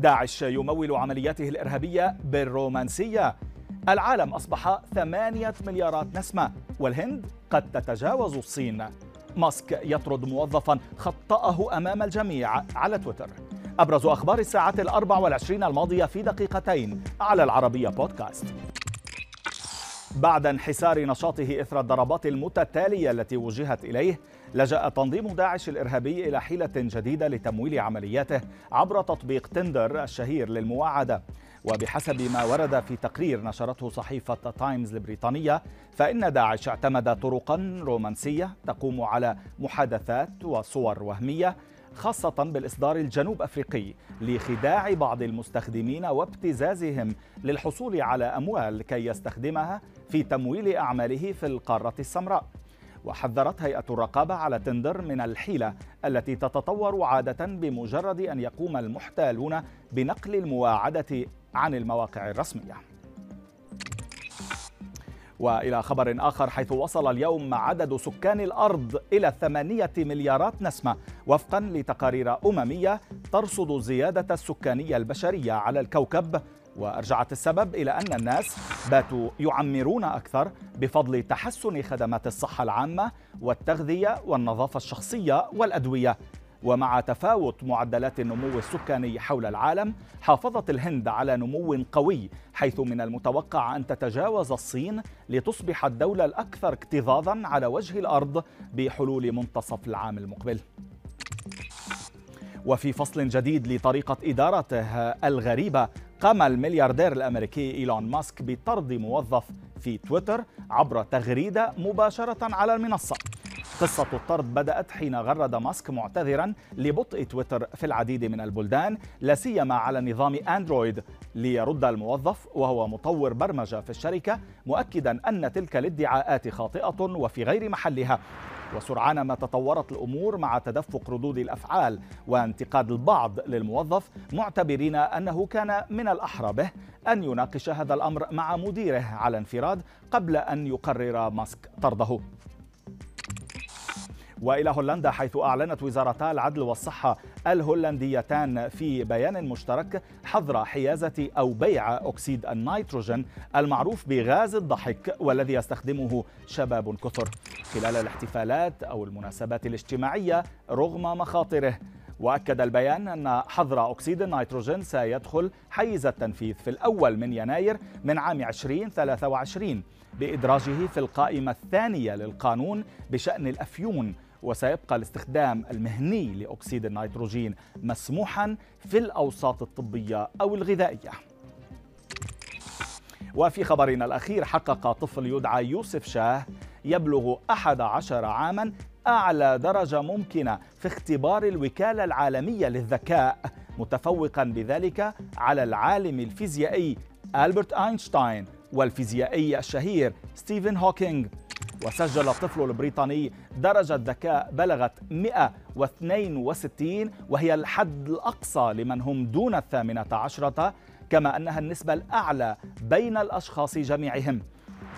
داعش يمول عملياته الإرهابية بالرومانسية. العالم أصبح ثمانية مليارات نسمة والهند قد تتجاوز الصين. ماسك يطرد موظفا خطأه أمام الجميع على تويتر. أبرز أخبار الساعات الأربع والعشرين الماضية في دقيقتين على العربية بودكاست. بعد انحسار نشاطه إثر الضربات المتتالية التي وجهت إليه لجأ تنظيم داعش الإرهابي إلى حيلة جديدة لتمويل عملياته عبر تطبيق تندر الشهير للمواعدة وبحسب ما ورد في تقرير نشرته صحيفة تايمز البريطانية فإن داعش اعتمد طرقا رومانسية تقوم على محادثات وصور وهمية خاصة بالإصدار الجنوب أفريقي لخداع بعض المستخدمين وابتزازهم للحصول على أموال كي يستخدمها في تمويل أعماله في القارة السمراء. وحذرت هيئة الرقابة على تندر من الحيلة التي تتطور عادة بمجرد أن يقوم المحتالون بنقل المواعدة عن المواقع الرسمية. وإلى خبر آخر حيث وصل اليوم عدد سكان الأرض إلى ثمانية مليارات نسمة وفقا لتقارير أممية ترصد الزياده السكانية البشرية على الكوكب. وأرجعت السبب إلى أن الناس باتوا يعمرون أكثر بفضل تحسن خدمات الصحة العامة والتغذية والنظافة الشخصية والأدوية. ومع تفاوت معدلات النمو السكاني حول العالم حافظت الهند على نمو قوي حيث من المتوقع أن تتجاوز الصين لتصبح الدولة الأكثر اكتظاظا على وجه الأرض بحلول منتصف العام المقبل. وفي فصل جديد لطريقة إدارته الغريبة قام الملياردير الأمريكي إيلون ماسك بطرد موظف في تويتر عبر تغريدة مباشرة على المنصة. قصة الطرد بدأت حين غرد ماسك معتذرا لبطء تويتر في العديد من البلدان لا سيما على نظام أندرويد ليرد الموظف وهو مطور برمجة في الشركة مؤكدا أن تلك الادعاءات خاطئة وفي غير محلها. وسرعان ما تطورت الأمور مع تدفق ردود الأفعال وانتقاد البعض للموظف معتبرين أنه كان من الاحرى به أن يناقش هذا الأمر مع مديره على انفراد قبل أن يقرر ماسك طرده. وإلى هولندا حيث أعلنت وزارتا العدل والصحة الهولنديتان في بيان مشترك حظر حيازة أو بيع أكسيد النيتروجين المعروف بغاز الضحك والذي يستخدمه شباب كثر خلال الاحتفالات أو المناسبات الاجتماعية رغم مخاطره. وأكد البيان أن حظر أكسيد النيتروجين سيدخل حيز التنفيذ في الأول من يناير من عام 2023 بإدراجه في القائمة الثانية للقانون بشأن الأفيون وسيبقى الاستخدام المهني لأكسيد النيتروجين مسموحا في الأوساط الطبية أو الغذائية. وفي خبرنا الأخير حقق طفل يدعى يوسف شاه يبلغ أحد عشر عاما أعلى درجة ممكنة في اختبار الوكالة العالمية للذكاء متفوقا بذلك على العالم الفيزيائي ألبرت أينشتاين والفيزيائي الشهير ستيفن هوكينج وسجل الطفل البريطاني درجة ذكاء بلغت 162 وهي الحد الأقصى لمن هم دون الثامنة عشرة كما أنها النسبة الأعلى بين الأشخاص جميعهم.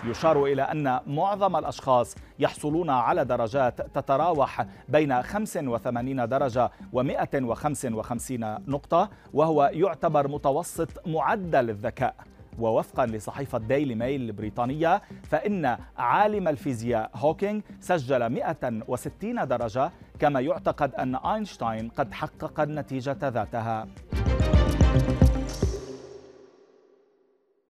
يشار إلى أن معظم الأشخاص يحصلون على درجات تتراوح بين 85 درجة و155 نقطة وهو يعتبر متوسط معدل الذكاء. ووفقا لصحيفة ديلي ميل البريطانية فإن عالم الفيزياء هوكينج سجل 160 درجة كما يعتقد أن أينشتاين قد حقق النتيجة ذاتها.